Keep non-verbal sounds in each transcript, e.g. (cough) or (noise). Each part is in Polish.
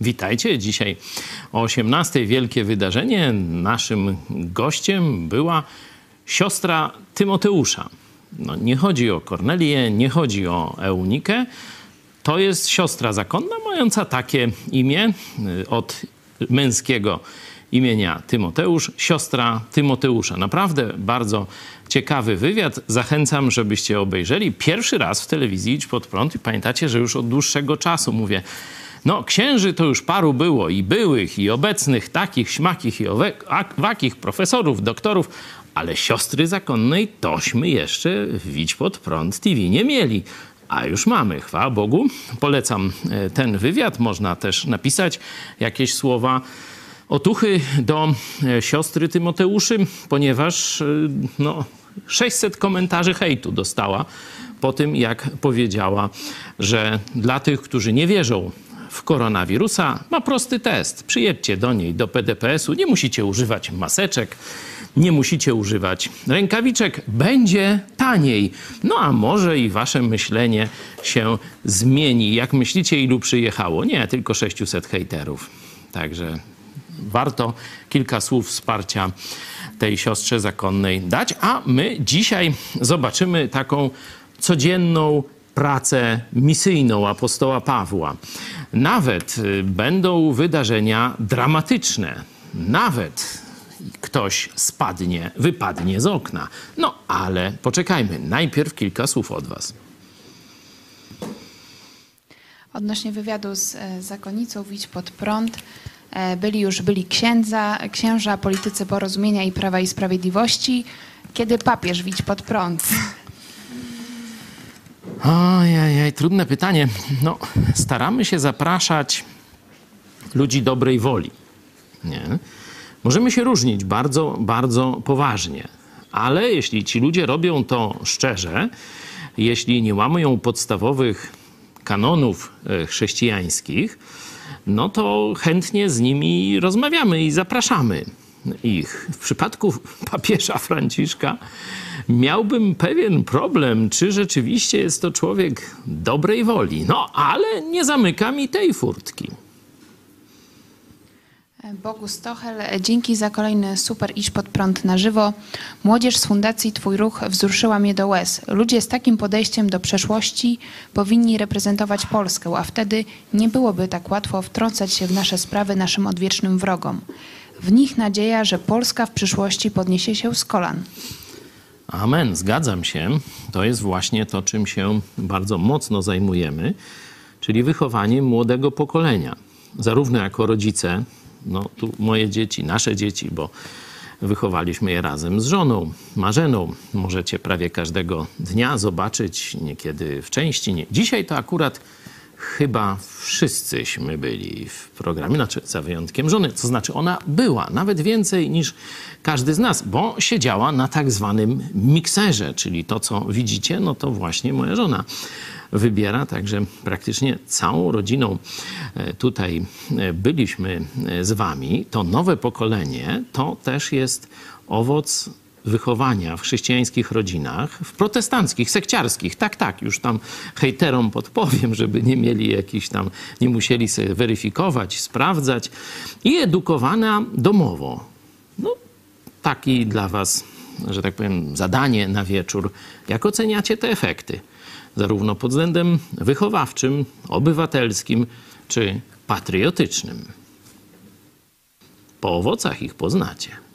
Witajcie. Dzisiaj o 18 wielkie wydarzenie. Naszym gościem była siostra Tymoteusza. No, nie chodzi o Kornelię, nie chodzi o Eunikę. To jest siostra zakonna mająca takie imię y, od męskiego imienia Tymoteusz, siostra Tymoteusza. Naprawdę bardzo ciekawy wywiad. Zachęcam, żebyście obejrzeli. Pierwszy raz w telewizji Idź Pod Prąd i pamiętacie, że już od dłuższego czasu mówię, no księży to już paru było i byłych, i obecnych, takich, śmakich i owakich, profesorów, doktorów, ale siostry zakonnej tośmy jeszcze w Idź Pod Prąd TV nie mieli. A już mamy, chwała Bogu. Polecam e, ten wywiad. Można też napisać jakieś słowa otuchy do e, siostry Tymoteuszy, ponieważ e, no, 600 komentarzy hejtu dostała po tym, jak powiedziała, że dla tych, którzy nie wierzą w koronawirusa, ma prosty test. Przyjedźcie do niej, do PDPS-u, nie musicie używać maseczek, nie musicie używać rękawiczek, będzie taniej. No a może i wasze myślenie się zmieni. Jak myślicie, ilu przyjechało? Nie, tylko 600 hejterów. Także warto kilka słów wsparcia tej siostrze zakonnej dać. A my dzisiaj zobaczymy taką codzienną pracę misyjną apostoła Pawła. Nawet y, będą wydarzenia dramatyczne. Nawet ktoś spadnie, wypadnie z okna. No ale poczekajmy. Najpierw kilka słów od Was. Odnośnie wywiadu z e, zakonnicą Widź pod prąd. E, byli już byli księdza, księża, politycy porozumienia i prawa i sprawiedliwości. Kiedy papież widź pod prąd? Ojej, trudne pytanie. No, staramy się zapraszać ludzi dobrej woli. Nie? Możemy się różnić bardzo, bardzo poważnie, ale jeśli ci ludzie robią to szczerze, jeśli nie łamią podstawowych kanonów e, chrześcijańskich, no to chętnie z nimi rozmawiamy i zapraszamy ich. W przypadku papieża Franciszka miałbym pewien problem, czy rzeczywiście jest to człowiek dobrej woli. No, ale nie zamyka mi tej furtki. Bogu Stochel, dzięki za kolejny super iść pod prąd na żywo. Młodzież z Fundacji Twój Ruch wzruszyła mnie do łez. Ludzie z takim podejściem do przeszłości powinni reprezentować Polskę, a wtedy nie byłoby tak łatwo wtrącać się w nasze sprawy naszym odwiecznym wrogom. W nich nadzieja, że Polska w przyszłości podniesie się z kolan. Amen, zgadzam się. To jest właśnie to, czym się bardzo mocno zajmujemy, czyli wychowanie młodego pokolenia. Zarówno jako rodzice, no tu moje dzieci, nasze dzieci, bo wychowaliśmy je razem z żoną, Marzeną. Możecie prawie każdego dnia zobaczyć, niekiedy w części. Nie. Dzisiaj to akurat chyba wszyscyśmy byli w programie, znaczy za wyjątkiem żony. To znaczy ona była nawet więcej niż każdy z nas, bo siedziała na tak zwanym mikserze, czyli to, co widzicie, no to właśnie moja żona wybiera, także praktycznie całą rodziną e, tutaj e, byliśmy e, z wami. To nowe pokolenie to też jest owoc wychowania w chrześcijańskich rodzinach, w protestanckich, sekciarskich, tak, tak, już tam hejterom podpowiem, żeby nie mieli jakiś tam, nie musieli sobie weryfikować, sprawdzać i edukowana domowo. No, taki dla was, że tak powiem, zadanie na wieczór. Jak oceniacie te efekty? Zarówno pod względem wychowawczym, obywatelskim czy patriotycznym. Po owocach ich poznacie.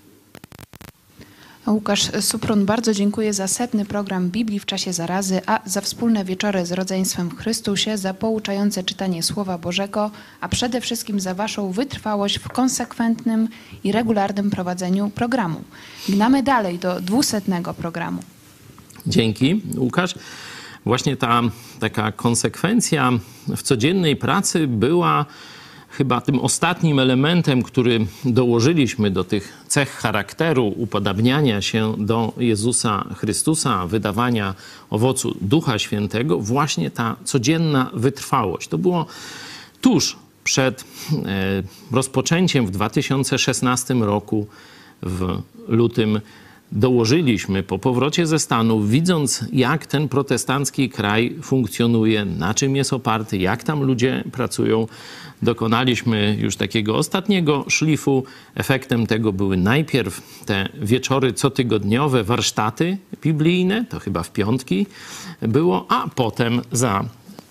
Łukasz Suprun, bardzo dziękuję za setny program Biblii w czasie zarazy, a za wspólne wieczory z rodzeństwem w Chrystusie, za pouczające czytanie Słowa Bożego, a przede wszystkim za Waszą wytrwałość w konsekwentnym i regularnym prowadzeniu programu. Gnamy dalej do dwusetnego programu. Dzięki, Łukasz. Właśnie ta taka konsekwencja w codziennej pracy była chyba tym ostatnim elementem, który dołożyliśmy do tych cech charakteru upodabniania się do Jezusa Chrystusa, wydawania owocu Ducha Świętego, właśnie ta codzienna wytrwałość. To było tuż przed e, rozpoczęciem w 2016 roku, w lutym dołożyliśmy po powrocie ze Stanów, widząc jak ten protestancki kraj funkcjonuje, na czym jest oparty, jak tam ludzie pracują, dokonaliśmy już takiego ostatniego szlifu. Efektem tego były najpierw te wieczory cotygodniowe, warsztaty biblijne, to chyba w piątki było, a potem za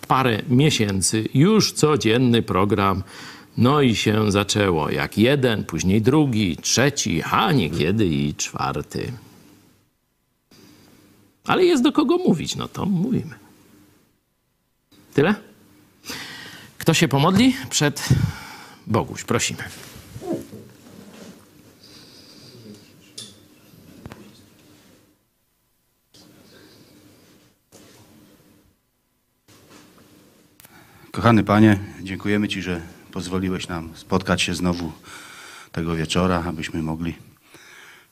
parę miesięcy już codzienny program. No i się zaczęło jak jeden, później drugi, trzeci, a niekiedy i czwarty. Ale jest do kogo mówić, no to mówimy. Tyle? Kto się pomodli? Przed Boguś, prosimy. Kochany Panie, dziękujemy Ci, że pozwoliłeś nam spotkać się znowu tego wieczora, abyśmy mogli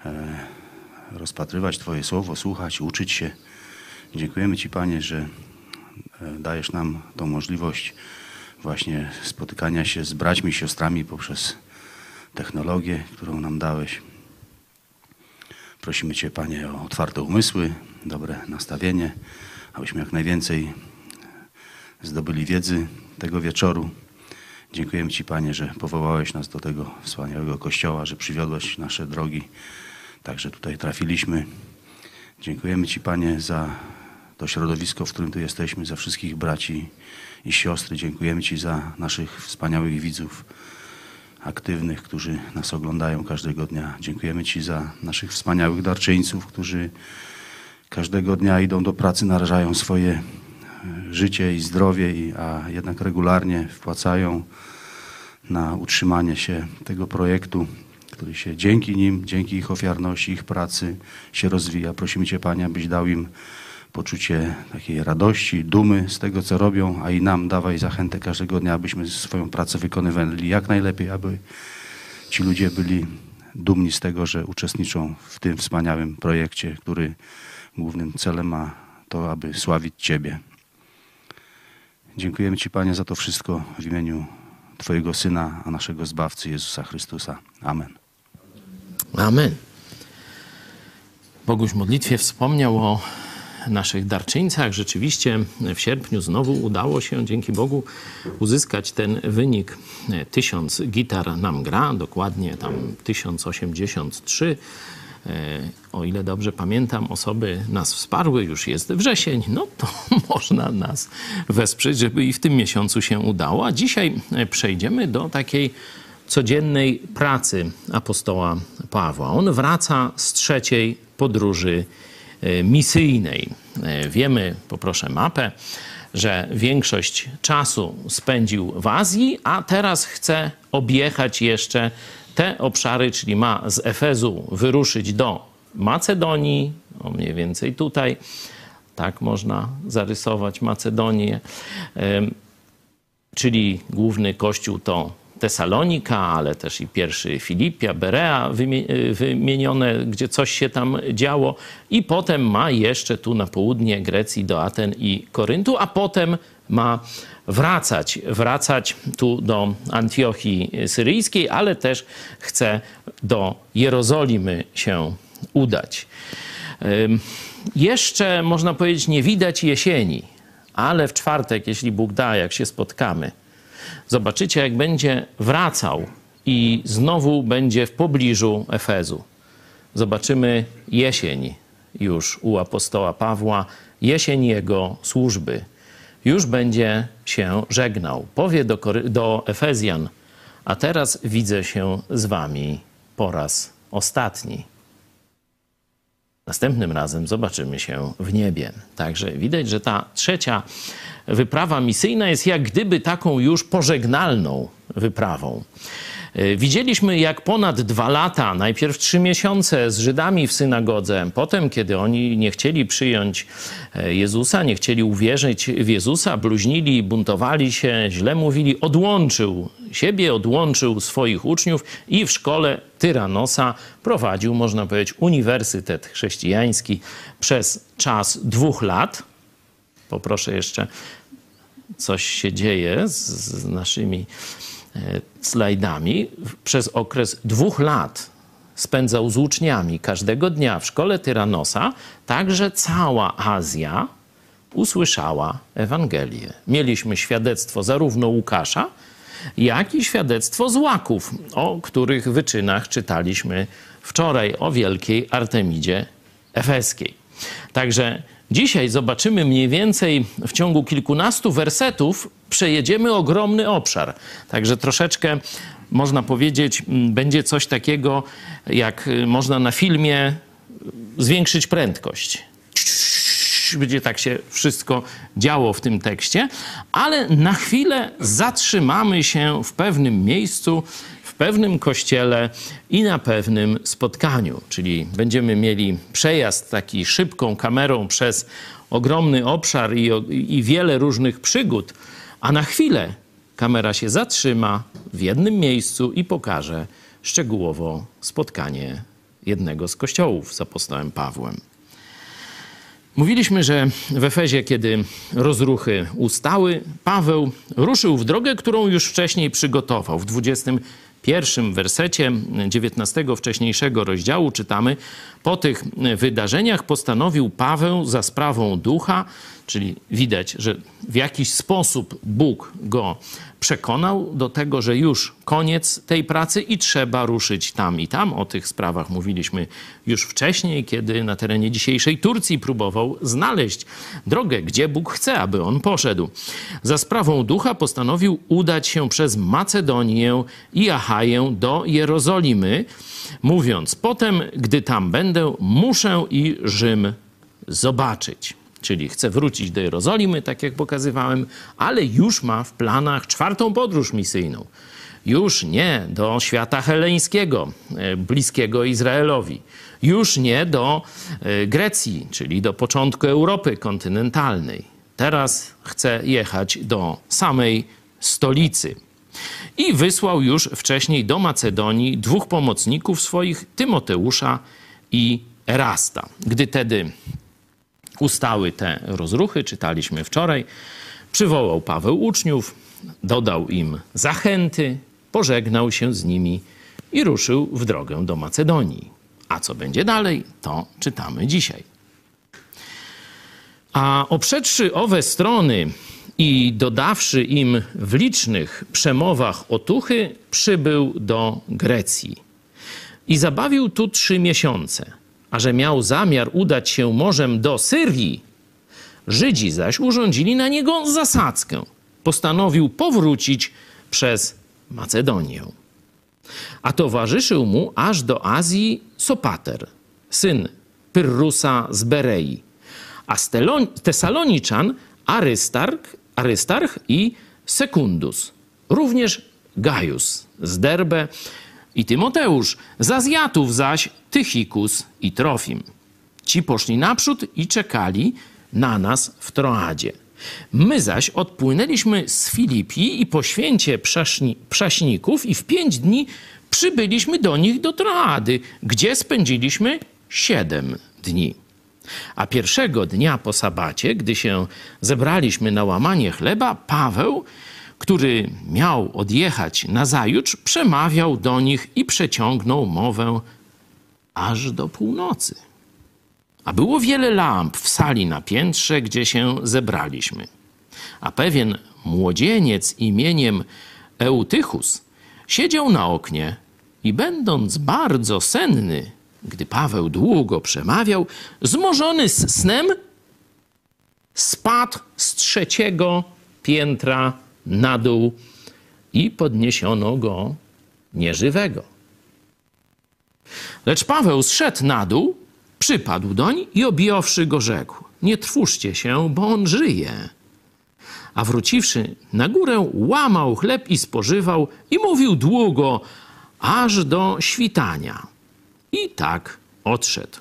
e, rozpatrywać Twoje słowo, słuchać, uczyć się. Dziękujemy Ci, Panie, że e, dajesz nam tą możliwość właśnie spotykania się z braćmi, siostrami poprzez technologię, którą nam dałeś. Prosimy Cię, Panie, o otwarte umysły, dobre nastawienie, abyśmy jak najwięcej zdobyli wiedzy tego wieczoru. Dziękujemy Ci, Panie, że powołałeś nas do tego wspaniałego kościoła, że przywiodłeś nasze drogi, także tutaj trafiliśmy. Dziękujemy Ci, Panie, za to środowisko, w którym tu jesteśmy, za wszystkich braci i siostry. Dziękujemy Ci za naszych wspaniałych widzów aktywnych, którzy nas oglądają każdego dnia. Dziękujemy Ci za naszych wspaniałych darczyńców, którzy każdego dnia idą do pracy, narażają swoje życie i zdrowie, a jednak regularnie wpłacają na utrzymanie się tego projektu, który się dzięki nim, dzięki ich ofiarności, ich pracy się rozwija. Prosimy Cię, Panie, abyś dał im poczucie takiej radości, dumy z tego, co robią, a i nam dawaj zachętę każdego dnia, abyśmy swoją pracę wykonywali jak najlepiej, aby ci ludzie byli dumni z tego, że uczestniczą w tym wspaniałym projekcie, który głównym celem ma to, aby sławić Ciebie. Dziękujemy Ci, Panie, za to wszystko w imieniu Twojego Syna, a naszego Zbawcy Jezusa Chrystusa. Amen. Amen. Boguś w modlitwie wspomniał o naszych darczyńcach. Rzeczywiście w sierpniu znowu udało się, dzięki Bogu, uzyskać ten wynik. Tysiąc gitar nam gra, dokładnie tam 1083. E, o ile dobrze pamiętam, osoby nas wsparły, już jest wrzesień, no to (laughs) można nas wesprzeć, żeby i w tym miesiącu się udało. A dzisiaj e, przejdziemy do takiej codziennej pracy apostoła Pawła. On wraca z trzeciej podróży e, misyjnej. Wiemy, poproszę mapę, że większość czasu spędził w Azji, a teraz chce objechać jeszcze te obszary, czyli ma z Efezu wyruszyć do Macedonii, o mniej więcej tutaj, tak można zarysować Macedonię, czyli główny kościół to Tesalonika, ale też i pierwszy Filipia, Berea wymienione, gdzie coś się tam działo. I potem ma jeszcze tu na południe Grecji do Aten i Koryntu, a potem ma wracać, wracać tu do Antiochii Syryjskiej, ale też chce do Jerozolimy się udać. Jeszcze można powiedzieć, nie widać jesieni, ale w czwartek, jeśli Bóg da, jak się spotkamy, zobaczycie, jak będzie wracał i znowu będzie w pobliżu Efezu. Zobaczymy jesień już u apostoła Pawła, jesień jego służby już będzie się żegnał. Powie do, do Efezjan, a teraz widzę się z wami po raz ostatni. Następnym razem zobaczymy się w niebie. Także widać, że ta trzecia wyprawa misyjna jest jak gdyby taką już pożegnalną wyprawą. E, widzieliśmy, jak ponad dwa lata, najpierw trzy miesiące z Żydami w synagodze, potem, kiedy oni nie chcieli przyjąć e, Jezusa, nie chcieli uwierzyć w Jezusa, bluźnili, buntowali się, źle mówili, odłączył siebie, odłączył swoich uczniów i w szkole Tyranosa prowadził, można powiedzieć, uniwersytet chrześcijański przez czas dwóch lat. Poproszę jeszcze, coś się dzieje z, z naszymi slajdami przez okres dwóch lat spędzał z uczniami każdego dnia w szkole Tyranosa, także cała Azja usłyszała Ewangelię. Mieliśmy świadectwo zarówno Łukasza, jak i świadectwo złaków, o których wyczynach czytaliśmy wczoraj o wielkiej Artemidzie Efeskiej. Także dzisiaj zobaczymy mniej więcej w ciągu kilkunastu wersetów przejedziemy ogromny obszar. Także troszeczkę można powiedzieć, będzie coś takiego, jak można na filmie zwiększyć prędkość będzie tak się wszystko działo w tym tekście, ale na chwilę zatrzymamy się w pewnym miejscu, pewnym kościele i na pewnym spotkaniu. Czyli będziemy mieli przejazd taki szybką kamerą przez ogromny obszar i, i wiele różnych przygód, a na chwilę kamera się zatrzyma w jednym miejscu i pokaże szczegółowo spotkanie jednego z kościołów z apostołem Pawłem. Mówiliśmy, że w Efezie, kiedy rozruchy ustały, Paweł ruszył w drogę, którą już wcześniej przygotował. W 21 wersecie 19 wcześniejszego rozdziału czytamy: Po tych wydarzeniach postanowił Paweł za sprawą ducha, czyli widać, że w jakiś sposób Bóg go przekonał do tego, że już koniec tej pracy i trzeba ruszyć tam i tam. O tych sprawach mówiliśmy już wcześniej, kiedy na terenie dzisiejszej Turcji próbował znaleźć drogę, gdzie Bóg chce, aby on poszedł. Za sprawą ducha postanowił udać się przez Macedonię i Achaję do Jerozolimy, mówiąc: Potem, gdy tam będę, muszę i Rzym zobaczyć czyli chce wrócić do Jerozolimy, tak jak pokazywałem, ale już ma w planach czwartą podróż misyjną. Już nie do świata heleńskiego, e, bliskiego Izraelowi. Już nie do e, Grecji, czyli do początku Europy kontynentalnej. Teraz chce jechać do samej stolicy. I wysłał już wcześniej do Macedonii dwóch pomocników swoich, Tymoteusza i Erasta. Gdy tedy ustały te rozruchy, czytaliśmy wczoraj. Przywołał Paweł uczniów, dodał im zachęty, pożegnał się z nimi i ruszył w drogę do Macedonii. A co będzie dalej, to czytamy dzisiaj. A oprzedszy owe strony i dodawszy im w licznych przemowach otuchy, przybył do Grecji. I zabawił tu trzy miesiące – a że miał zamiar udać się morzem do Syrii, Żydzi zaś urządzili na niego zasadzkę. Postanowił powrócić przez Macedonię. A towarzyszył mu aż do Azji Sopater, syn Pyrrusa z Berei, a z Tesaloniczan Arystarch, Arystarch i Sekundus, również Gaius z Derbe, i Tymoteusz, z Azjatów zaś Tychikus i Trofim. Ci poszli naprzód i czekali na nas w Troadzie. My zaś odpłynęliśmy z Filipii i po święcie przaszni, przaśników i w pięć dni przybyliśmy do nich do Troady, gdzie spędziliśmy siedem dni. A pierwszego dnia po sabacie, gdy się zebraliśmy na łamanie chleba, Paweł który miał odjechać nazajutrz, przemawiał do nich i przeciągnął mowę aż do północy. A było wiele lamp w sali na piętrze, gdzie się zebraliśmy. A pewien młodzieniec imieniem Eutychus siedział na oknie i będąc bardzo senny, gdy Paweł długo przemawiał, zmożony z snem, spadł z trzeciego piętra na dół i podniesiono go nieżywego. Lecz Paweł zszedł na dół, przypadł doń i objąwszy go rzekł: Nie trwóżcie się, bo on żyje. A wróciwszy na górę, łamał chleb i spożywał i mówił długo, aż do świtania. I tak odszedł.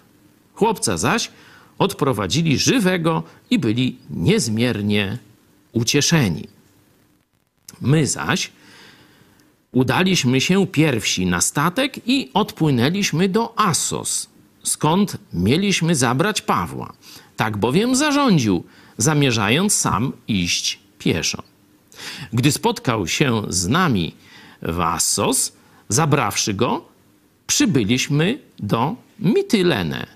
Chłopca zaś odprowadzili żywego i byli niezmiernie ucieszeni. My zaś udaliśmy się pierwsi na statek i odpłynęliśmy do Assos, skąd mieliśmy zabrać Pawła. Tak bowiem zarządził, zamierzając sam iść pieszo. Gdy spotkał się z nami w Assos, zabrawszy go, przybyliśmy do Mitylene.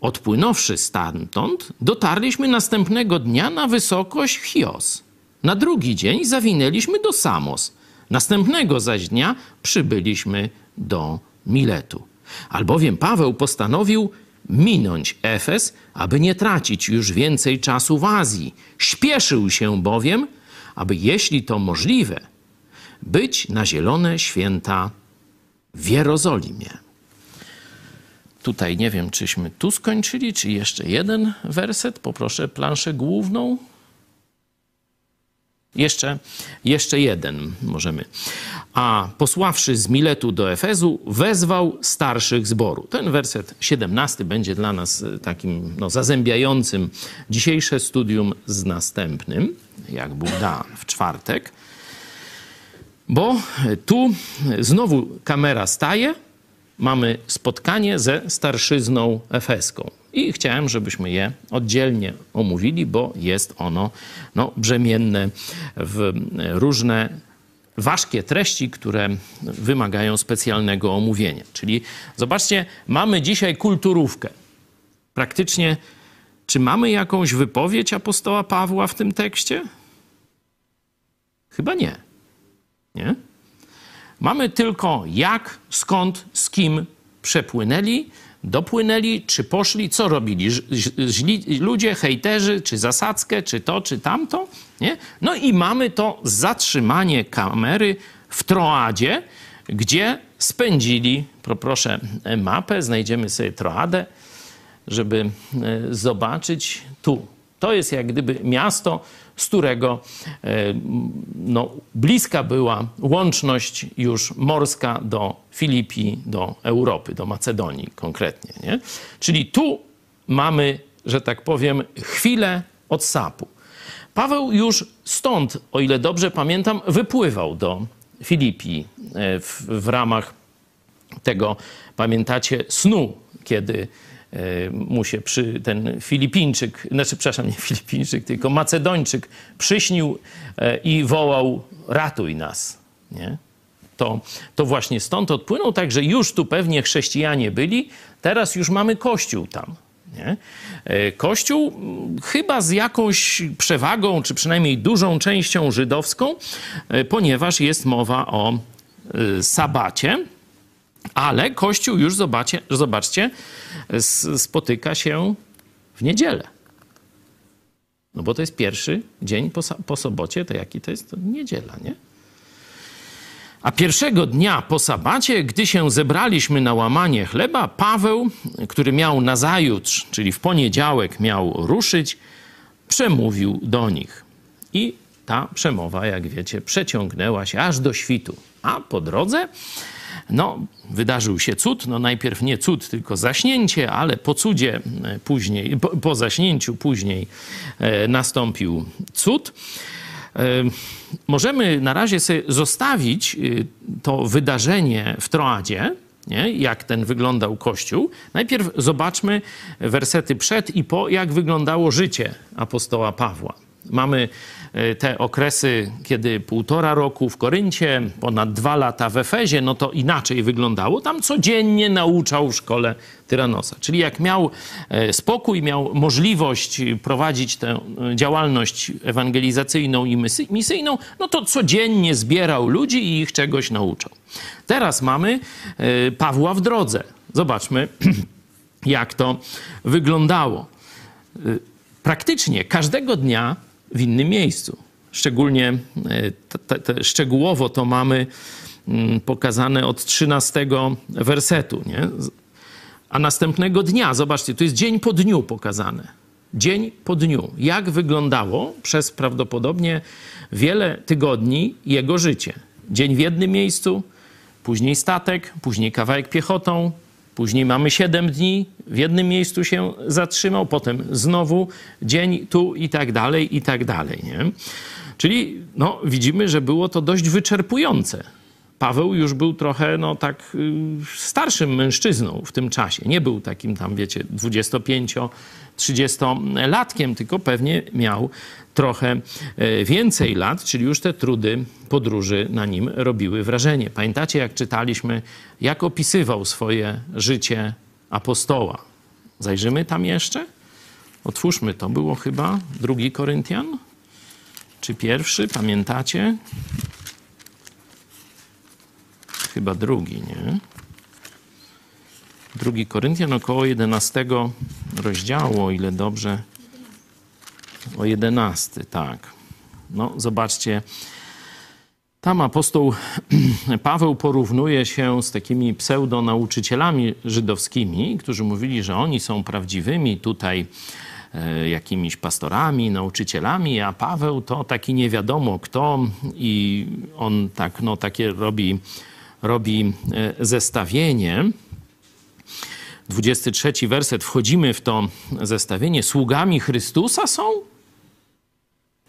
Odpłynąwszy stamtąd, dotarliśmy następnego dnia na wysokość Chios. Na drugi dzień zawinęliśmy do Samos. Następnego zaś dnia przybyliśmy do Miletu. Albowiem Paweł postanowił minąć Efes, aby nie tracić już więcej czasu w Azji. Śpieszył się bowiem, aby jeśli to możliwe, być na zielone święta w Jerozolimie. Tutaj nie wiem, czyśmy tu skończyli, czy jeszcze jeden werset. Poproszę planszę główną. Jeszcze, jeszcze jeden możemy. A posławszy z Miletu do Efezu, wezwał starszych zboru. Ten werset 17 będzie dla nas e, takim no, zazębiającym dzisiejsze studium z następnym, jak Bóg da w czwartek. Bo tu znowu kamera staje, mamy spotkanie ze starszyzną efeską. I chciałem, żebyśmy je oddzielnie omówili, bo jest ono no, brzemienne w różne ważkie treści, które wymagają specjalnego omówienia. Czyli zobaczcie, mamy dzisiaj kulturówkę. Praktycznie, czy mamy jakąś wypowiedź apostoła Pawła w tym tekście? Chyba nie. Nie? Mamy tylko jak, skąd, z kim przepłynęli, dopłynęli, czy poszli, co robili źli ludzie, hejterzy, czy zasadzkę, czy to, czy tamto. Nie? No i mamy to zatrzymanie kamery w Troadzie, gdzie spędzili, proszę mapę, znajdziemy sobie Troadę, żeby e, zobaczyć tu. To jest jak gdyby miasto, z którego e, no, bliska była łączność już morska do Filipii, do Europy, do Macedonii konkretnie. Nie? Czyli tu mamy, że tak powiem, chwilę odsapu. Paweł już stąd, o ile dobrze pamiętam, wypływał do Filipii e, w, w ramach tego, pamiętacie, snu, kiedy mu się przy, ten Filipińczyk, znaczy, przepraszam, nie Filipińczyk, tylko Macedończyk przyśnił e, i wołał: ratuj nas. Nie? To, to właśnie stąd odpłynął, także już tu pewnie chrześcijanie byli, teraz już mamy kościół tam. Nie? E, kościół chyba z jakąś przewagą, czy przynajmniej dużą częścią żydowską, ponieważ jest mowa o sabacie, ale Kościół już, zobaczcie, zobaczcie, spotyka się w niedzielę. No bo to jest pierwszy dzień po, po sobocie, to jaki to jest? To niedziela, nie? A pierwszego dnia po sabacie, gdy się zebraliśmy na łamanie chleba, Paweł, który miał nazajutrz, czyli w poniedziałek miał ruszyć, przemówił do nich. I ta przemowa, jak wiecie, przeciągnęła się aż do świtu. A po drodze no, wydarzył się cud, no najpierw nie cud, tylko zaśnięcie, ale po cudzie e, później, po, po zaśnięciu później e, nastąpił cud. E, możemy na razie sobie zostawić to wydarzenie w Troadzie, nie? jak ten wyglądał Kościół. Najpierw zobaczmy wersety przed i po, jak wyglądało życie apostoła Pawła. Mamy e, te okresy, kiedy półtora roku w Koryncie, ponad dwa lata w Efezie, no to inaczej wyglądało. Tam codziennie nauczał w szkole Tyranosa. Czyli jak miał e, spokój, miał możliwość prowadzić tę e, działalność ewangelizacyjną i misyjną, no to codziennie zbierał ludzi i ich czegoś nauczał. Teraz mamy Pawła w drodze. Zobaczmy, (clears throat) jak to wyglądało. Praktycznie każdego dnia w innym miejscu. Szczególnie te, te, szczegółowo to mamy mm, pokazane od 13 wersetu. Nie? A następnego dnia, zobaczcie, tu jest dzień po dniu pokazane. Dzień po dniu. Jak wyglądało przez prawdopodobnie wiele tygodni jego życie. Dzień w jednym miejscu, później statek, później kawałek piechotą, Później mamy 7 dni, w jednym miejscu się zatrzymał, potem znowu dzień tu i tak dalej, i tak dalej. Nie? Czyli no, widzimy, że było to dość wyczerpujące. Paweł już był trochę, no tak, y, starszym mężczyzną w tym czasie. Nie był takim tam, wiecie, 25-30-latkiem, tylko pewnie miał trochę e, więcej lat, czyli już te trudy podróży na nim robiły wrażenie. Pamiętacie, jak czytaliśmy, jak opisywał swoje życie apostoła? Zajrzymy tam jeszcze? Otwórzmy to. Było chyba drugi Koryntian? Czy pierwszy? Pamiętacie? Chyba drugi, nie? Drugi Koryntian około 11 rozdziału, o ile dobrze. O 11, tak. No, zobaczcie. Tam apostoł (clears throat) Paweł porównuje się z takimi pseudonauczycielami żydowskimi, którzy mówili, że oni są prawdziwymi tutaj e, jakimiś pastorami, nauczycielami, a Paweł to taki nie wiadomo kto i on tak, no, takie robi, robi e, zestawienie. 23 werset, wchodzimy w to zestawienie. Sługami Chrystusa są?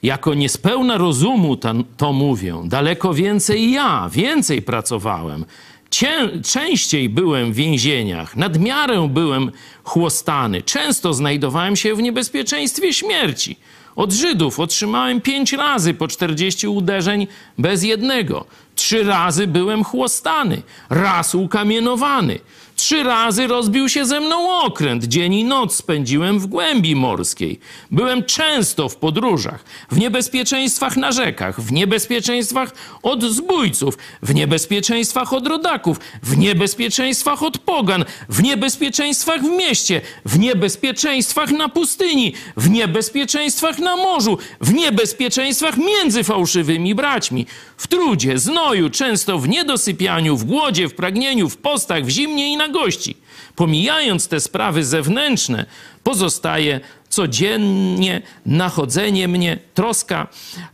Jako niespełna rozumu to, mówię. Daleko więcej ja, więcej pracowałem. Cię, częściej byłem w więzieniach, nadmiarę byłem chłostany, często znajdowałem się w niebezpieczeństwie śmierci. Od Żydów otrzymałem pięć razy po czterdzieści uderzeń bez jednego. Trzy razy byłem chłostany, raz ukamienowany. Trzy razy rozbił się ze mną okręt. Dzień i noc spędziłem w głębi morskiej. Byłem często w podróżach, w niebezpieczeństwach na rzekach, w niebezpieczeństwach od zbójców, w niebezpieczeństwach od rodaków, w niebezpieczeństwach od pogan, w niebezpieczeństwach w mieście, w niebezpieczeństwach na pustyni, w niebezpieczeństwach na morzu, w niebezpieczeństwach między fałszywymi braćmi, w trudzie, znoju, często w niedosypianiu, w głodzie, w pragnieniu, w postach, w zimnie i na gości. Pomijając te sprawy zewnętrzne, pozostaje codziennie nachodzenie mnie, troska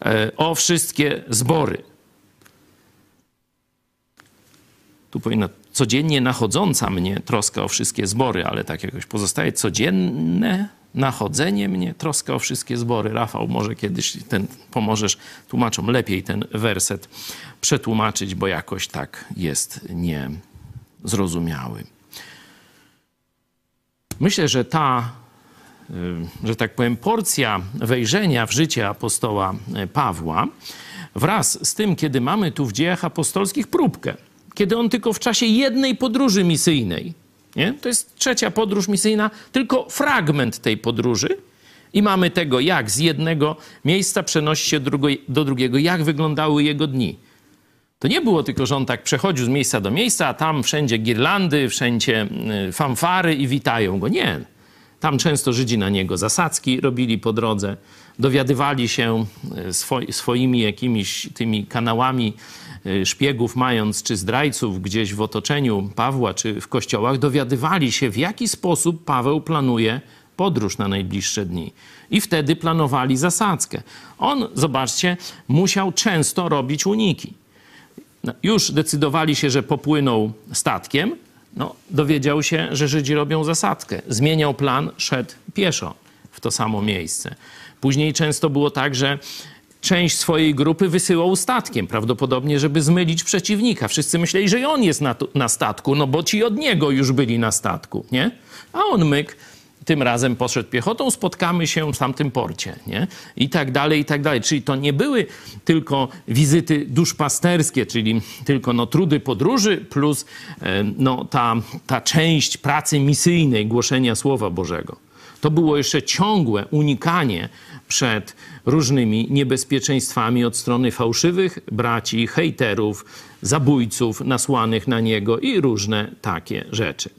e, o wszystkie zbory. Tu powinna codziennie nachodząca mnie troska o wszystkie zbory, ale tak jakoś pozostaje codzienne nachodzenie mnie, troska o wszystkie zbory. Rafał, może kiedyś ten pomożesz tłumaczom lepiej ten werset przetłumaczyć, bo jakoś tak jest niezrozumiały. Myślę, że ta, y, że tak powiem, porcja wejrzenia w życie apostoła Pawła wraz z tym, kiedy mamy tu w dziejach apostolskich próbkę, kiedy on tylko w czasie jednej podróży misyjnej, nie? To jest trzecia podróż misyjna, tylko fragment tej podróży. I mamy tego, jak z jednego miejsca przenosi się do drugiego, jak wyglądały jego dni. To nie było tylko, że on tak przechodził z miejsca do miejsca, a tam wszędzie girlandy, wszędzie y, fanfary i witają go. Nie. Tam często Żydzi na niego zasadzki robili po drodze, dowiadywali się y, swoimi jakimiś tymi kanałami Y, szpiegów mając, czy zdrajców gdzieś w otoczeniu Pawła, czy w kościołach, dowiadywali się, w jaki sposób Paweł planuje podróż na najbliższe dni. I wtedy planowali zasadzkę. On, zobaczcie, musiał często robić uniki. No, już decydowali się, że popłynął statkiem, no, dowiedział się, że Żydzi robią zasadzkę. Zmieniał plan, szedł pieszo w to samo miejsce. Później często było tak, że część swojej grupy wysyłał statkiem, prawdopodobnie, żeby zmylić przeciwnika. Wszyscy myśleli, że on jest na, na statku, no bo ci od niego już byli na statku, nie? A on myk, tym razem poszedł piechotą, spotkamy się w tamtym porcie, nie? I tak dalej, i tak dalej. Czyli to nie były tylko wizyty duszpasterskie, czyli tylko no, trudy podróży plus e, no, ta, ta część pracy misyjnej, głoszenia Słowa Bożego. To było jeszcze ciągłe unikanie przed różnymi niebezpieczeństwami od strony fałszywych braci, hejterów, zabójców nasłanych na niego i różne takie rzeczy.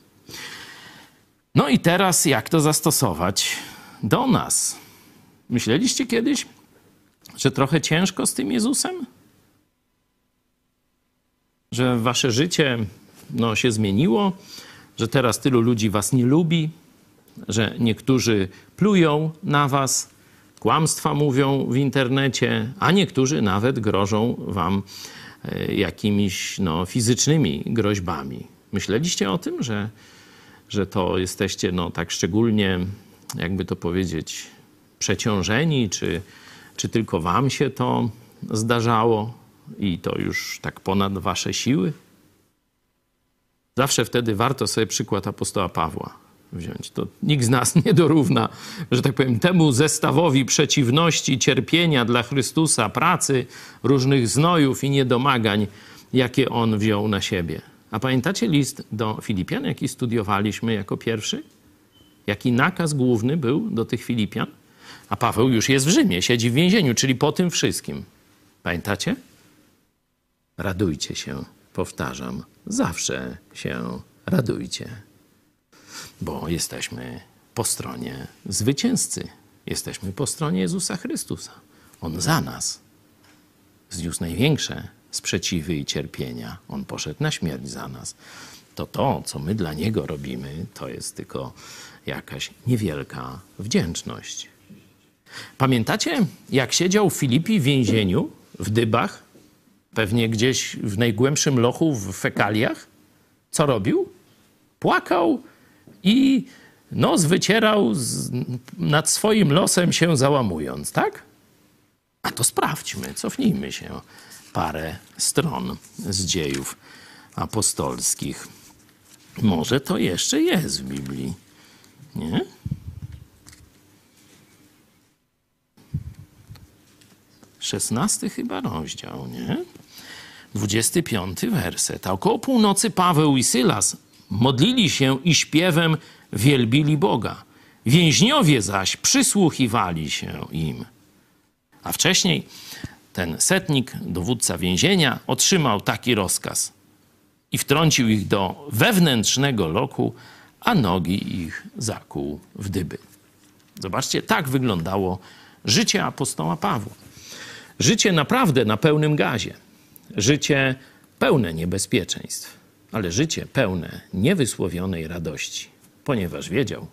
No i teraz jak to zastosować do nas? Myśleliście kiedyś, że trochę ciężko z tym Jezusem? Że wasze życie no, się zmieniło, że teraz tylu ludzi was nie lubi, że niektórzy plują na was, kłamstwa mówią w internecie, a niektórzy nawet grożą wam e, jakimiś no, fizycznymi groźbami. Myśleliście o tym, że, że to jesteście no, tak szczególnie, jakby to powiedzieć, przeciążeni, czy, czy tylko wam się to zdarzało, i to już tak ponad wasze siły? Zawsze wtedy warto sobie przykład apostoła Pawła wziąć. To nikt z nas nie dorówna, że tak powiem, temu zestawowi przeciwności, cierpienia dla Chrystusa, pracy, różnych znojów i niedomagań, jakie on wziął na siebie. A pamiętacie list do Filipian, jaki studiowaliśmy jako pierwszy? Jaki nakaz główny był do tych Filipian? A Paweł już jest w Rzymie, siedzi w więzieniu, czyli po tym wszystkim. Pamiętacie? Radujcie się, powtarzam, zawsze się radujcie, bo jesteśmy po stronie zwycięzcy. Jesteśmy po stronie Jezusa Chrystusa. On za nas zniósł największe sprzeciwy i cierpienia. On poszedł na śmierć za nas. To to, co my dla Niego robimy, to jest tylko jakaś niewielka wdzięczność. Pamiętacie, jak siedział Filipi w więzieniu, w dybach, pewnie gdzieś w najgłębszym lochu, w fekaliach? Co robił? Płakał i nos wycierał z, nad swoim losem się załamując, tak? A to sprawdźmy, cofnijmy się parę stron z dziejów apostolskich. Może to jeszcze jest w Biblii, nie? Szesnasty chyba rozdział, nie? 25 werset. A około północy Paweł i Sylas modlili się i śpiewem wielbili Boga. Więźniowie zaś przysłuchiwali się im. A wcześniej ten setnik, dowódca więzienia, otrzymał taki rozkaz i wtrącił ich do wewnętrznego loku, a nogi ich zakuł w dyby. Zobaczcie, tak wyglądało życie apostoła Pawła. Życie naprawdę na pełnym gazie. Życie pełne niebezpieczeństw, ale życie pełne niewysłowionej radości, ponieważ wiedział,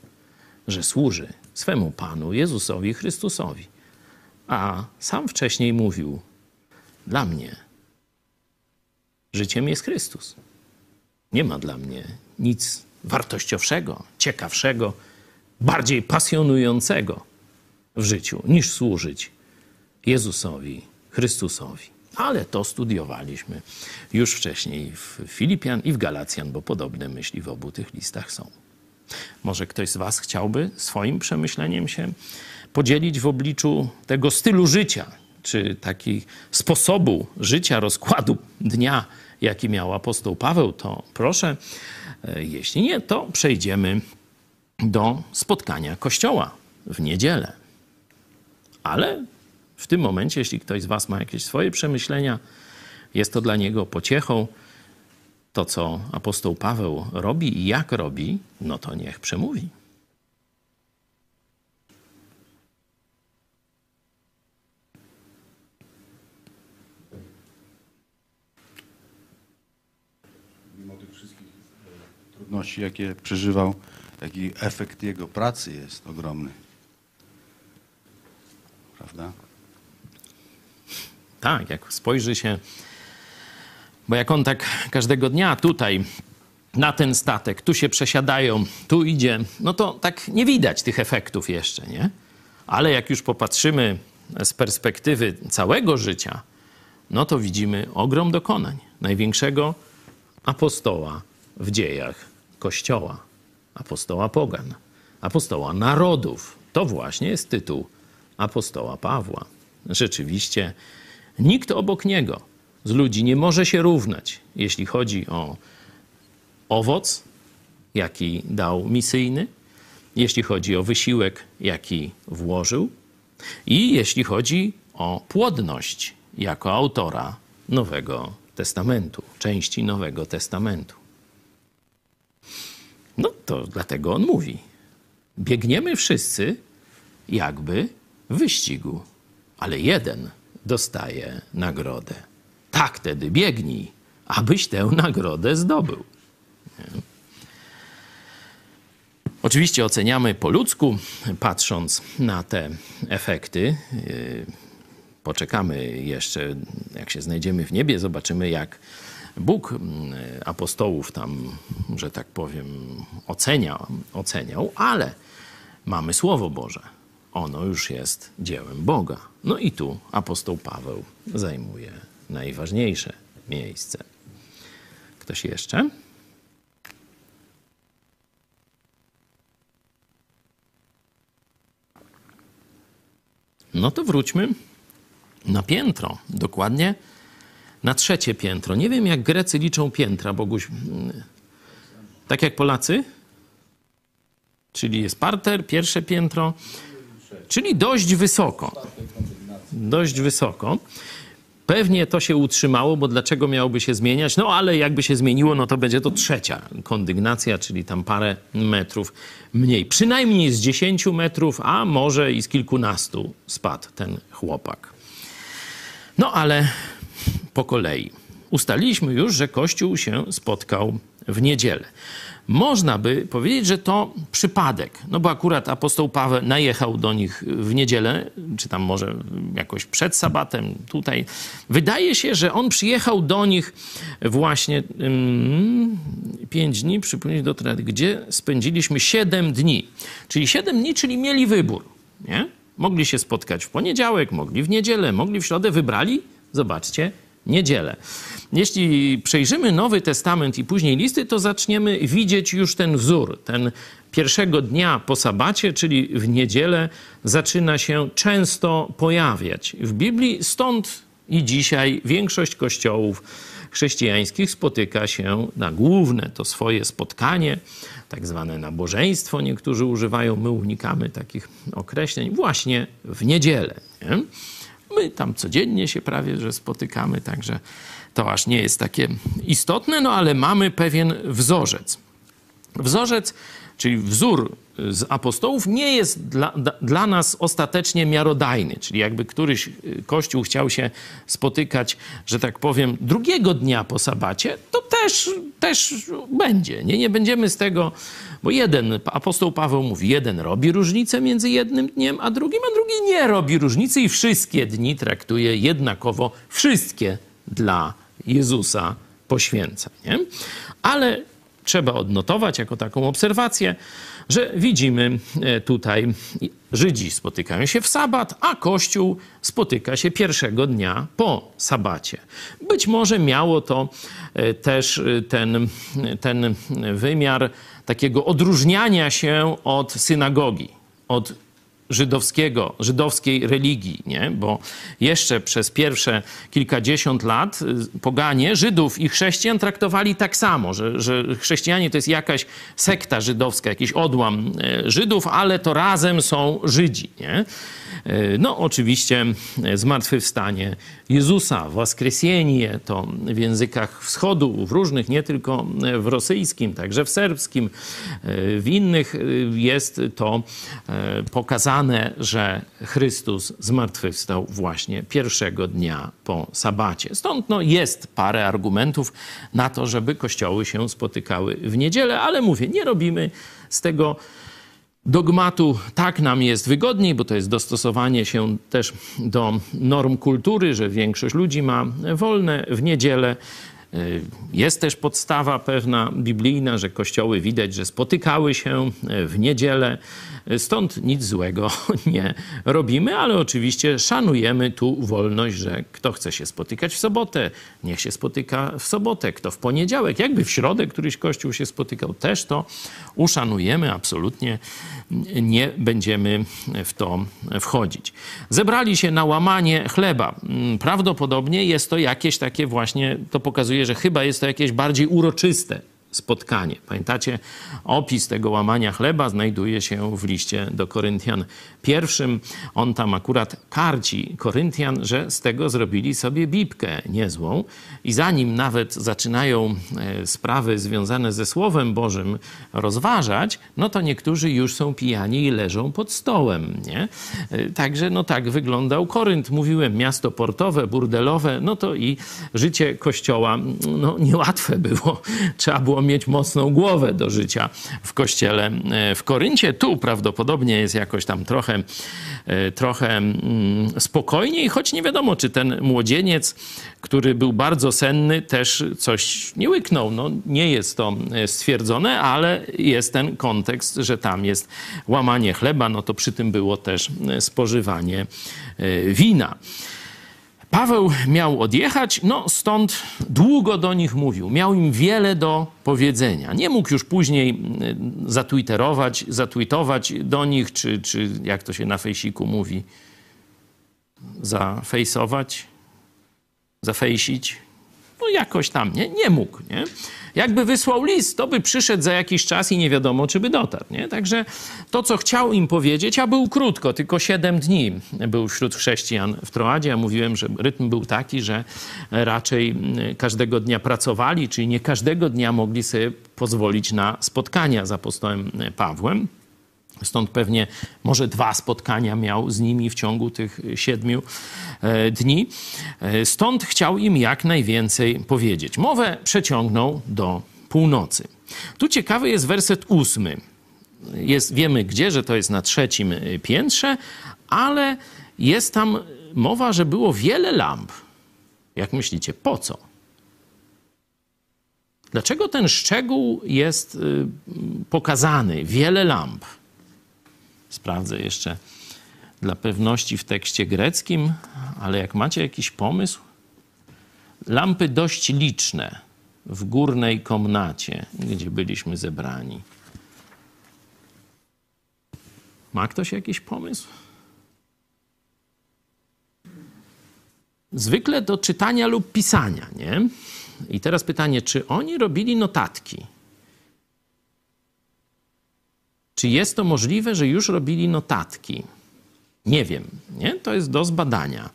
że służy swemu Panu Jezusowi Chrystusowi. A sam wcześniej mówił: Dla mnie życiem jest Chrystus. Nie ma dla mnie nic wartościowszego, ciekawszego, bardziej pasjonującego w życiu niż służyć Jezusowi Chrystusowi. Ale to studiowaliśmy już wcześniej w Filipian i w Galacjan, bo podobne myśli w obu tych listach są. Może ktoś z Was chciałby swoim przemyśleniem się podzielić w obliczu tego stylu życia, czy takiego sposobu życia, rozkładu dnia, jaki miał apostoł Paweł, to proszę. E, jeśli nie, to przejdziemy do spotkania Kościoła w niedzielę. Ale w tym momencie, jeśli ktoś z Was ma jakieś swoje przemyślenia, jest to dla niego pociechą. To, co apostoł Paweł robi i jak robi, no to niech przemówi. Mimo tych wszystkich e, trudności, jakie przeżywał, jaki efekt jego pracy jest ogromny. Prawda? Tak, jak spojrzy się, bo jak on tak każdego dnia tutaj na ten statek, tu się przesiadają, tu idzie, no to tak nie widać tych efektów jeszcze, nie? Ale jak już popatrzymy z perspektywy całego życia, no to widzimy ogrom dokonań. Największego apostoła w dziejach Kościoła, apostoła pogan, apostoła narodów. To właśnie jest tytuł apostoła Pawła. Rzeczywiście Nikt obok niego z ludzi nie może się równać, jeśli chodzi o owoc, jaki dał misyjny, jeśli chodzi o wysiłek, jaki włożył, i jeśli chodzi o płodność jako autora Nowego Testamentu, części Nowego Testamentu. No to dlatego on mówi: biegniemy wszyscy jakby w wyścigu, ale jeden dostaje nagrodę. Tak wtedy biegnij, abyś tę nagrodę zdobył. Nie? Oczywiście oceniamy po ludzku, patrząc na te efekty. Yy, poczekamy jeszcze, jak się znajdziemy w niebie, zobaczymy, jak Bóg yy, apostołów tam, że tak powiem, ocenia, oceniał, ale mamy Słowo Boże ono już jest dziełem Boga. No i tu apostoł Paweł zajmuje najważniejsze miejsce. Ktoś jeszcze? No to wróćmy na piętro, dokładnie na trzecie piętro. Nie wiem, jak Grecy liczą piętra, Boguś. Tak jak Polacy? Czyli jest parter, pierwsze piętro, czyli dość wysoko. Dość wysoko. Pewnie to się utrzymało, bo dlaczego miałoby się zmieniać? No ale jakby się zmieniło, no to będzie to trzecia kondygnacja, czyli tam parę metrów mniej. Przynajmniej z 10 metrów, a może i z kilkunastu spadł ten chłopak. No ale po kolei. Ustaliliśmy już, że Kościół się spotkał w niedzielę. Można by powiedzieć, że to przypadek, no bo akurat apostoł Paweł najechał do nich w niedzielę, czy tam może jakoś przed sabatem tutaj. Wydaje się, że on przyjechał do nich właśnie mm, pięć dni, przypomnieć do gdzie spędziliśmy siedem dni. Czyli siedem dni, czyli mieli wybór, nie? Mogli się spotkać w poniedziałek, mogli w niedzielę, mogli w środę, wybrali, zobaczcie, niedzielę. Jeśli przejrzymy Nowy Testament i później listy, to zaczniemy widzieć już ten wzór. Ten pierwszego dnia po sabacie, czyli w niedzielę, zaczyna się często pojawiać w Biblii. Stąd i dzisiaj większość kościołów chrześcijańskich spotyka się na główne to swoje spotkanie, tak zwane nabożeństwo, niektórzy używają, my unikamy takich określeń, właśnie w niedzielę. Nie? My tam codziennie się prawie że spotykamy, także to aż nie jest takie istotne, no ale mamy pewien wzorzec. Wzorzec, czyli wzór z apostołów, nie jest dla, dla nas ostatecznie miarodajny. Czyli jakby któryś kościół chciał się spotykać, że tak powiem, drugiego dnia po sabacie, to też, też będzie. Nie, nie będziemy z tego, bo jeden, apostoł Paweł mówi, jeden robi różnicę między jednym dniem a drugim, a drugi nie robi różnicy i wszystkie dni traktuje jednakowo, wszystkie dla Jezusa poświęca. Nie? Ale trzeba odnotować jako taką obserwację, że widzimy e, tutaj, Żydzi spotykają się w sabat, a Kościół spotyka się pierwszego dnia po sabacie. Być może miało to e, też e, ten, ten wymiar takiego odróżniania się od synagogi, od żydowskiego, żydowskiej religii, nie? bo jeszcze przez pierwsze kilkadziesiąt lat y, poganie Żydów i chrześcijan traktowali tak samo, że, że chrześcijanie to jest jakaś sekta żydowska, jakiś odłam e, Żydów, ale to razem są Żydzi. Nie? E, no oczywiście e, zmartwychwstanie Jezusa, Waskresienie, to w językach wschodu, w różnych, nie tylko w rosyjskim, także w serbskim, w innych jest to pokazane, że Chrystus zmartwychwstał właśnie pierwszego dnia po sabacie. Stąd no, jest parę argumentów na to, żeby kościoły się spotykały w niedzielę, ale mówię, nie robimy z tego dogmatu tak nam jest wygodniej, bo to jest dostosowanie się też do norm kultury, że większość ludzi ma wolne w niedzielę. Y, jest też podstawa pewna biblijna, że kościoły widać, że spotykały się w niedzielę. Stąd nic złego (laughs) nie robimy, ale oczywiście szanujemy tu wolność, że kto chce się spotykać w sobotę, niech się spotyka w sobotę, kto w poniedziałek, jakby w środę któryś kościół się spotykał, też to uszanujemy, absolutnie nie będziemy w to wchodzić. Zebrali się na łamanie chleba. Prawdopodobnie jest to jakieś takie właśnie, to pokazuje, że chyba jest to jakieś bardziej uroczyste spotkanie. Pamiętacie, opis tego łamania chleba znajduje się w liście do Koryntian pierwszym. On tam akurat karci Koryntian, że z tego zrobili sobie bibkę niezłą i zanim nawet zaczynają e, sprawy związane ze Słowem Bożym rozważać, no to niektórzy już są pijani i leżą pod stołem, nie? E, także no tak wyglądał Korynt. Mówiłem, miasto portowe, burdelowe, no to i życie kościoła no, niełatwe było. Trzeba było mieć mocną głowę do życia w kościele e, w Koryncie. Tu prawdopodobnie jest jakoś tam trochę, e, trochę mm, spokojniej, choć nie wiadomo, czy ten młodzieniec, który był bardzo senny, też coś nie łyknął. No, nie jest to e, stwierdzone, ale jest ten kontekst, że tam jest łamanie chleba, no to przy tym było też spożywanie wina. Paweł miał odjechać, no stąd długo do nich mówił. Miał im wiele do powiedzenia. Nie mógł już później y, zatwitterować, zatwitować do nich, czy, czy jak to się na fejsiku mówi, zafejsować, zafejsić. No jakoś tam, nie? Nie mógł, nie? Jakby wysłał list, to by przyszedł za jakiś czas i nie wiadomo, czy by dotarł, nie? Także to, co chciał im powiedzieć, a był krótko, tylko 7 dni był wśród chrześcijan w Troadzie. Ja mówiłem, że rytm był taki, że raczej każdego dnia pracowali, czyli nie każdego dnia mogli sobie pozwolić na spotkania z apostołem Pawłem. Stąd pewnie może dwa spotkania miał z nimi w ciągu tych siedmiu e, dni. E, stąd chciał im jak najwięcej powiedzieć. Mowę przeciągnął do północy. Tu ciekawy jest werset ósmy. Jest, wiemy gdzie, że to jest na trzecim e, piętrze, ale jest tam mowa, że było wiele lamp. Jak myślicie, po co? Dlaczego ten szczegół jest pokazany? Wiele lamp. Sprawdzę jeszcze dla pewności w tekście greckim, ale jak macie jakiś pomysł, lampy dość liczne w górnej komnacie, gdzie byliśmy zebrani. Ma ktoś jakiś pomysł? Zwykle do czytania lub pisania, nie? I teraz pytanie, czy oni robili notatki? Czy jest to możliwe, że już robili notatki? Nie wiem, nie? To jest do zbadania.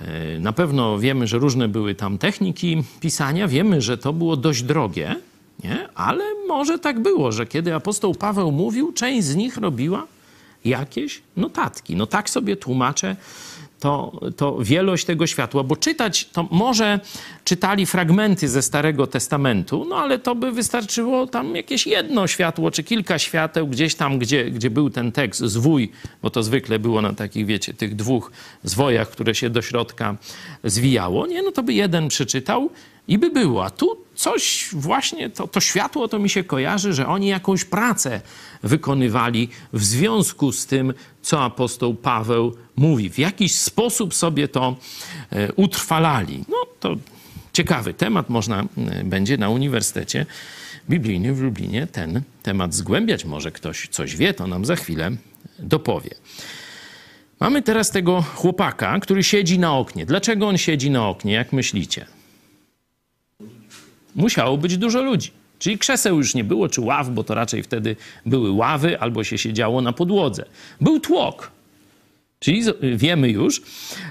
E, na pewno wiemy, że różne były tam techniki pisania, wiemy, że to było dość drogie, nie? ale może tak było, że kiedy apostoł Paweł mówił, część z nich robiła jakieś notatki. No tak sobie tłumaczę to, to wielość tego światła, bo czytać to może czytali fragmenty ze Starego Testamentu, no ale to by wystarczyło tam jakieś jedno światło, czy kilka świateł gdzieś tam, gdzie, gdzie był ten tekst, zwój, bo to zwykle było na takich, wiecie, tych dwóch zwojach, które się do środka zwijało, nie, no to by jeden przeczytał i by było. A tu coś właśnie, to, to światło to mi się kojarzy, że oni jakąś pracę wykonywali w związku z tym, co apostoł Paweł mówi. W jakiś sposób sobie to e, utrwalali. No to ciekawy temat, można e, będzie na Uniwersytecie Biblijnym w Lublinie ten temat zgłębiać. Może ktoś coś wie, to nam za chwilę dopowie. Mamy teraz tego chłopaka, który siedzi na oknie. Dlaczego on siedzi na oknie, jak myślicie? Musiało być dużo ludzi. Czyli krzeseł już nie było, czy ław, bo to raczej wtedy były ławy albo się siedziało na podłodze. Był tłok. Czyli wiemy już,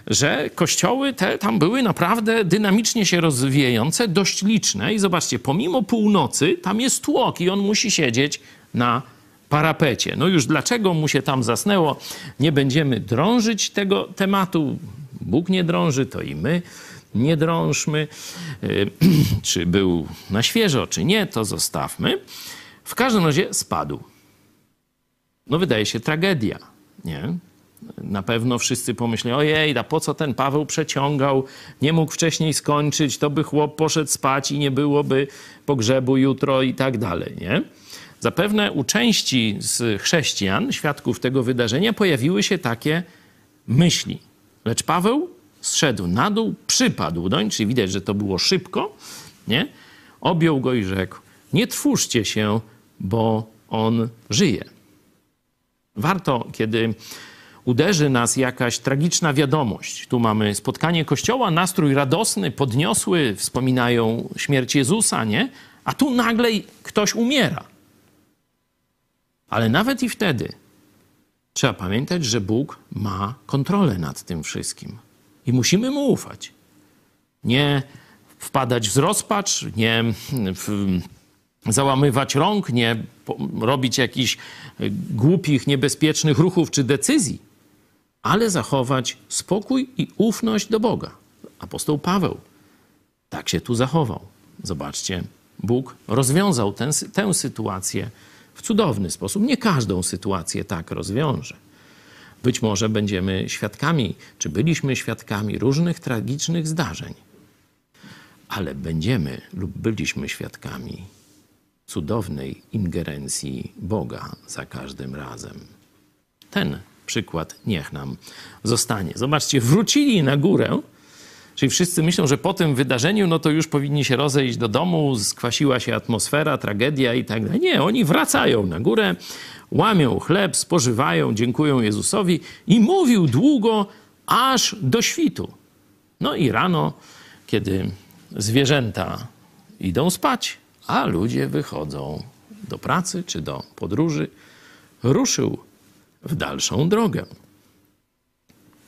że kościoły te tam były naprawdę dynamicznie się rozwijające, dość liczne. I zobaczcie, pomimo północy tam jest tłok i on musi siedzieć na parapecie. No już dlaczego mu się tam zasnęło, nie będziemy drążyć tego tematu. Bóg nie drąży, to i my nie drążmy. Y, (clears throat) czy był na świeżo, czy nie, to zostawmy. W każdym razie spadł. No wydaje się tragedia, nie? Na pewno wszyscy pomyśleli, ojej, a po co ten Paweł przeciągał, nie mógł wcześniej skończyć, to by chłop poszedł spać i nie byłoby pogrzebu jutro i tak dalej, nie? Zapewne u części z chrześcijan, świadków tego wydarzenia, pojawiły się takie myśli. Lecz Paweł zszedł na dół, przypadł doń, czyli widać, że to było szybko, nie? Objął go i rzekł, nie trwóżcie się, bo on żyje. Warto, kiedy uderzy nas jakaś tragiczna wiadomość. Tu mamy spotkanie kościoła, nastrój radosny, podniosły, wspominają śmierć Jezusa, nie? A tu nagle ktoś umiera. Ale nawet i wtedy trzeba pamiętać, że Bóg ma kontrolę nad tym wszystkim. I musimy mu ufać. Nie wpadać w rozpacz, nie w, załamywać rąk, nie robić jakichś głupich, niebezpiecznych ruchów czy decyzji, ale zachować spokój i ufność do Boga. Apostoł Paweł tak się tu zachował. Zobaczcie, Bóg rozwiązał ten, tę sytuację w cudowny sposób. Nie każdą sytuację tak rozwiąże. Być może będziemy świadkami, czy byliśmy świadkami różnych tragicznych zdarzeń, ale będziemy lub byliśmy świadkami cudownej ingerencji Boga za każdym razem. Ten przykład niech nam zostanie. Zobaczcie, wrócili na górę Czyli wszyscy myślą, że po tym wydarzeniu, no to już powinni się rozejść do domu, skwasiła się atmosfera, tragedia i tak dalej. Nie, oni wracają na górę, łamią chleb, spożywają, dziękują Jezusowi i mówił długo, aż do świtu. No i rano, kiedy zwierzęta idą spać, a ludzie wychodzą do pracy czy do podróży, ruszył w dalszą drogę.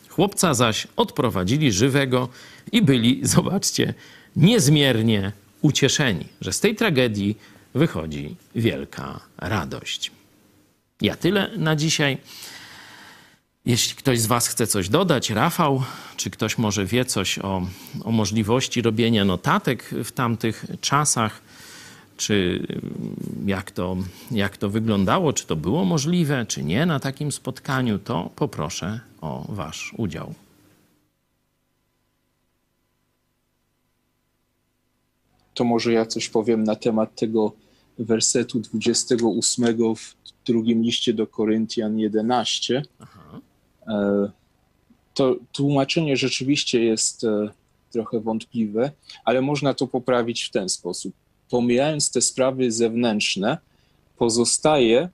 Chłopca zaś odprowadzili żywego i byli, zobaczcie, niezmiernie ucieszeni, że z tej tragedii wychodzi wielka radość. Ja tyle na dzisiaj. Jeśli ktoś z Was chce coś dodać, Rafał, czy ktoś może wie coś o, o możliwości robienia notatek w tamtych czasach, czy jak to, jak to wyglądało, czy to było możliwe, czy nie na takim spotkaniu, to poproszę o Wasz udział. To może ja coś powiem na temat tego wersetu 28 w drugim liście do Koryntian 11. Aha. E, to tłumaczenie rzeczywiście jest e, trochę wątpliwe, ale można to poprawić w ten sposób. Pomijając te sprawy zewnętrzne, pozostaje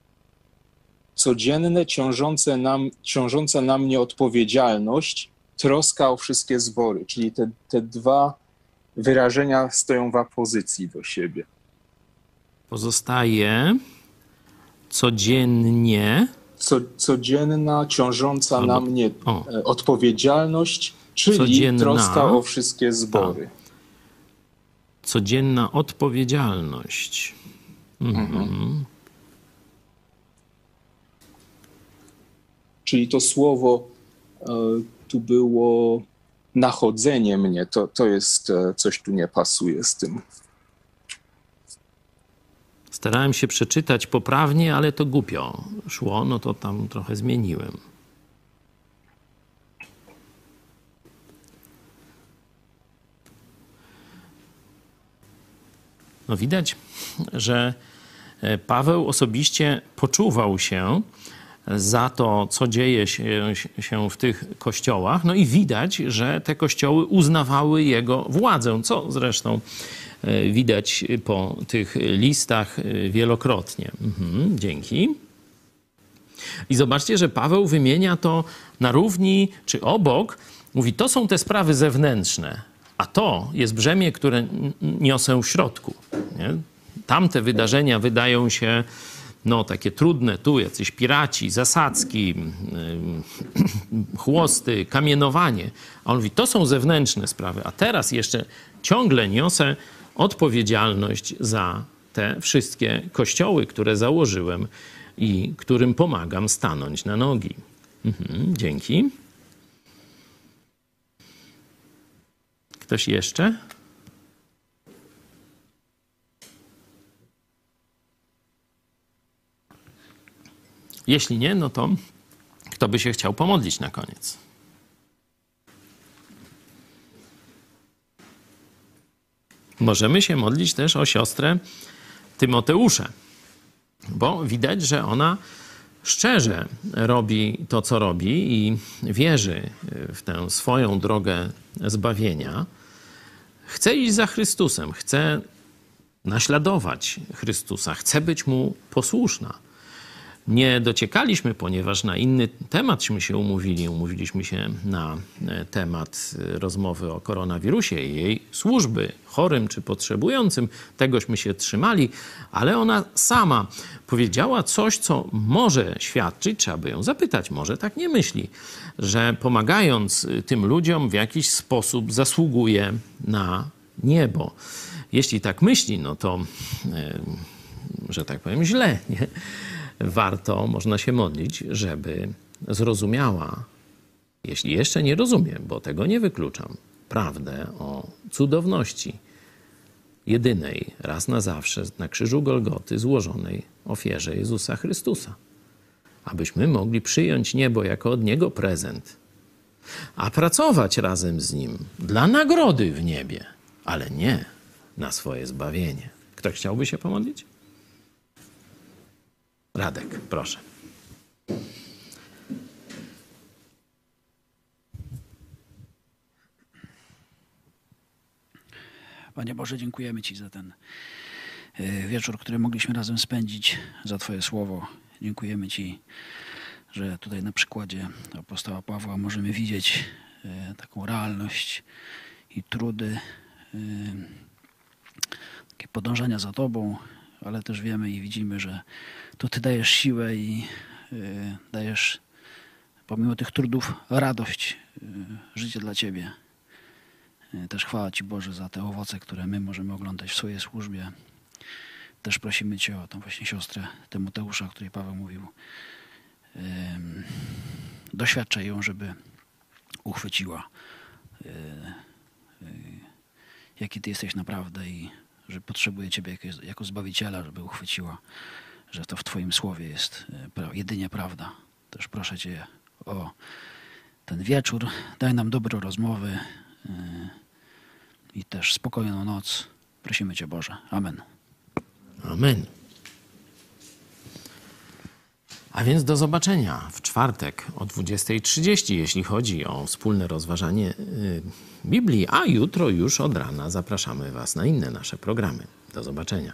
codzienne, ciążące nam, ciążąca na mnie odpowiedzialność, troska o wszystkie zbory, czyli te, te dwa wyrażenia stoją w opozycji do siebie. Pozostaje codziennie. Co, codzienna, ciążąca Albo, na mnie o. E, odpowiedzialność, czyli Codzienna, troska o wszystkie zbory. Ta. Codzienna odpowiedzialność. Mhm. mhm. Czyli to słowo e, tu było nachodzenie mnie. To, to jest e, coś tu nie pasuje z tym. Starałem się przeczytać poprawnie, ale to głupio szło, no to tam trochę zmieniłem. No widać, że e, Paweł osobiście poczuwał się za to, co dzieje się, się w tych kościołach. No i widać, że te kościoły uznawały jego władzę, co zresztą e, widać po tych listach e, wielokrotnie. Mhm, dzięki. I zobaczcie, że Paweł wymienia to na równi czy obok. Mówi, to są te sprawy zewnętrzne, a to jest brzemię, które niosę w środku. Nie? Tamte wydarzenia wydają się no, takie trudne, tu jacyś piraci, zasadzki, chłosty, kamienowanie. A on mówi, to są zewnętrzne sprawy, a teraz jeszcze ciągle niosę odpowiedzialność za te wszystkie kościoły, które założyłem i którym pomagam stanąć na nogi. Mhm, dzięki. Ktoś jeszcze? Jeśli nie, no to kto by się chciał pomodlić na koniec? Możemy się modlić też o siostrę Tymoteuszę, bo widać, że ona szczerze robi to, co robi i wierzy w tę swoją drogę zbawienia. Chce iść za Chrystusem, chce naśladować Chrystusa, chce być mu posłuszna nie dociekaliśmy, ponieważ na inny tematśmy się umówili. Umówiliśmy się na e, temat e, rozmowy o koronawirusie i jej służby chorym czy potrzebującym. Tegośmy się trzymali, ale ona sama powiedziała coś, co może świadczyć, trzeba by ją zapytać, może tak nie myśli, że pomagając e, tym ludziom w jakiś sposób zasługuje na niebo. Jeśli tak myśli, no to, że tak powiem, źle. Nie? Warto, można się modlić, żeby zrozumiała, jeśli jeszcze nie rozumie, bo tego nie wykluczam, prawdę o cudowności jedynej, raz na zawsze na krzyżu Golgoty złożonej ofierze Jezusa Chrystusa. Abyśmy mogli przyjąć niebo jako od Niego prezent, a pracować razem z Nim dla nagrody w niebie, ale nie na swoje zbawienie. Ktoś chciałby się pomodlić? Radek, proszę. Panie Boże, dziękujemy Ci za ten y, wieczór, który mogliśmy razem spędzić, za Twoje słowo. Dziękujemy Ci, że tutaj na przykładzie apostoła Pawła możemy widzieć y, taką realność i trudy, y, takie podążania za Tobą, ale też wiemy i widzimy, że to Ty dajesz siłę i y, dajesz pomimo tych trudów radość, y, życie dla Ciebie. Y, Też chwała Ci Boże za te owoce, które my możemy oglądać w swojej służbie. Też prosimy Cię o tą właśnie siostrę Tymoteusza, o której Paweł mówił. Doświadczaj ją, żeby uchwyciła, jaki Ty jesteś naprawdę i że potrzebuje Ciebie jako, jako Zbawiciela, żeby uchwyciła, że to w Twoim słowie jest pra- jedynie prawda. Też proszę Cię o ten wieczór. Daj nam dobre rozmowy y, i też spokojną noc. Prosimy Cię Boże. Amen. Amen. A więc do zobaczenia w czwartek o 20.30, jeśli chodzi o wspólne rozważanie y, Biblii, a jutro już od rana zapraszamy Was na inne nasze programy. Do zobaczenia.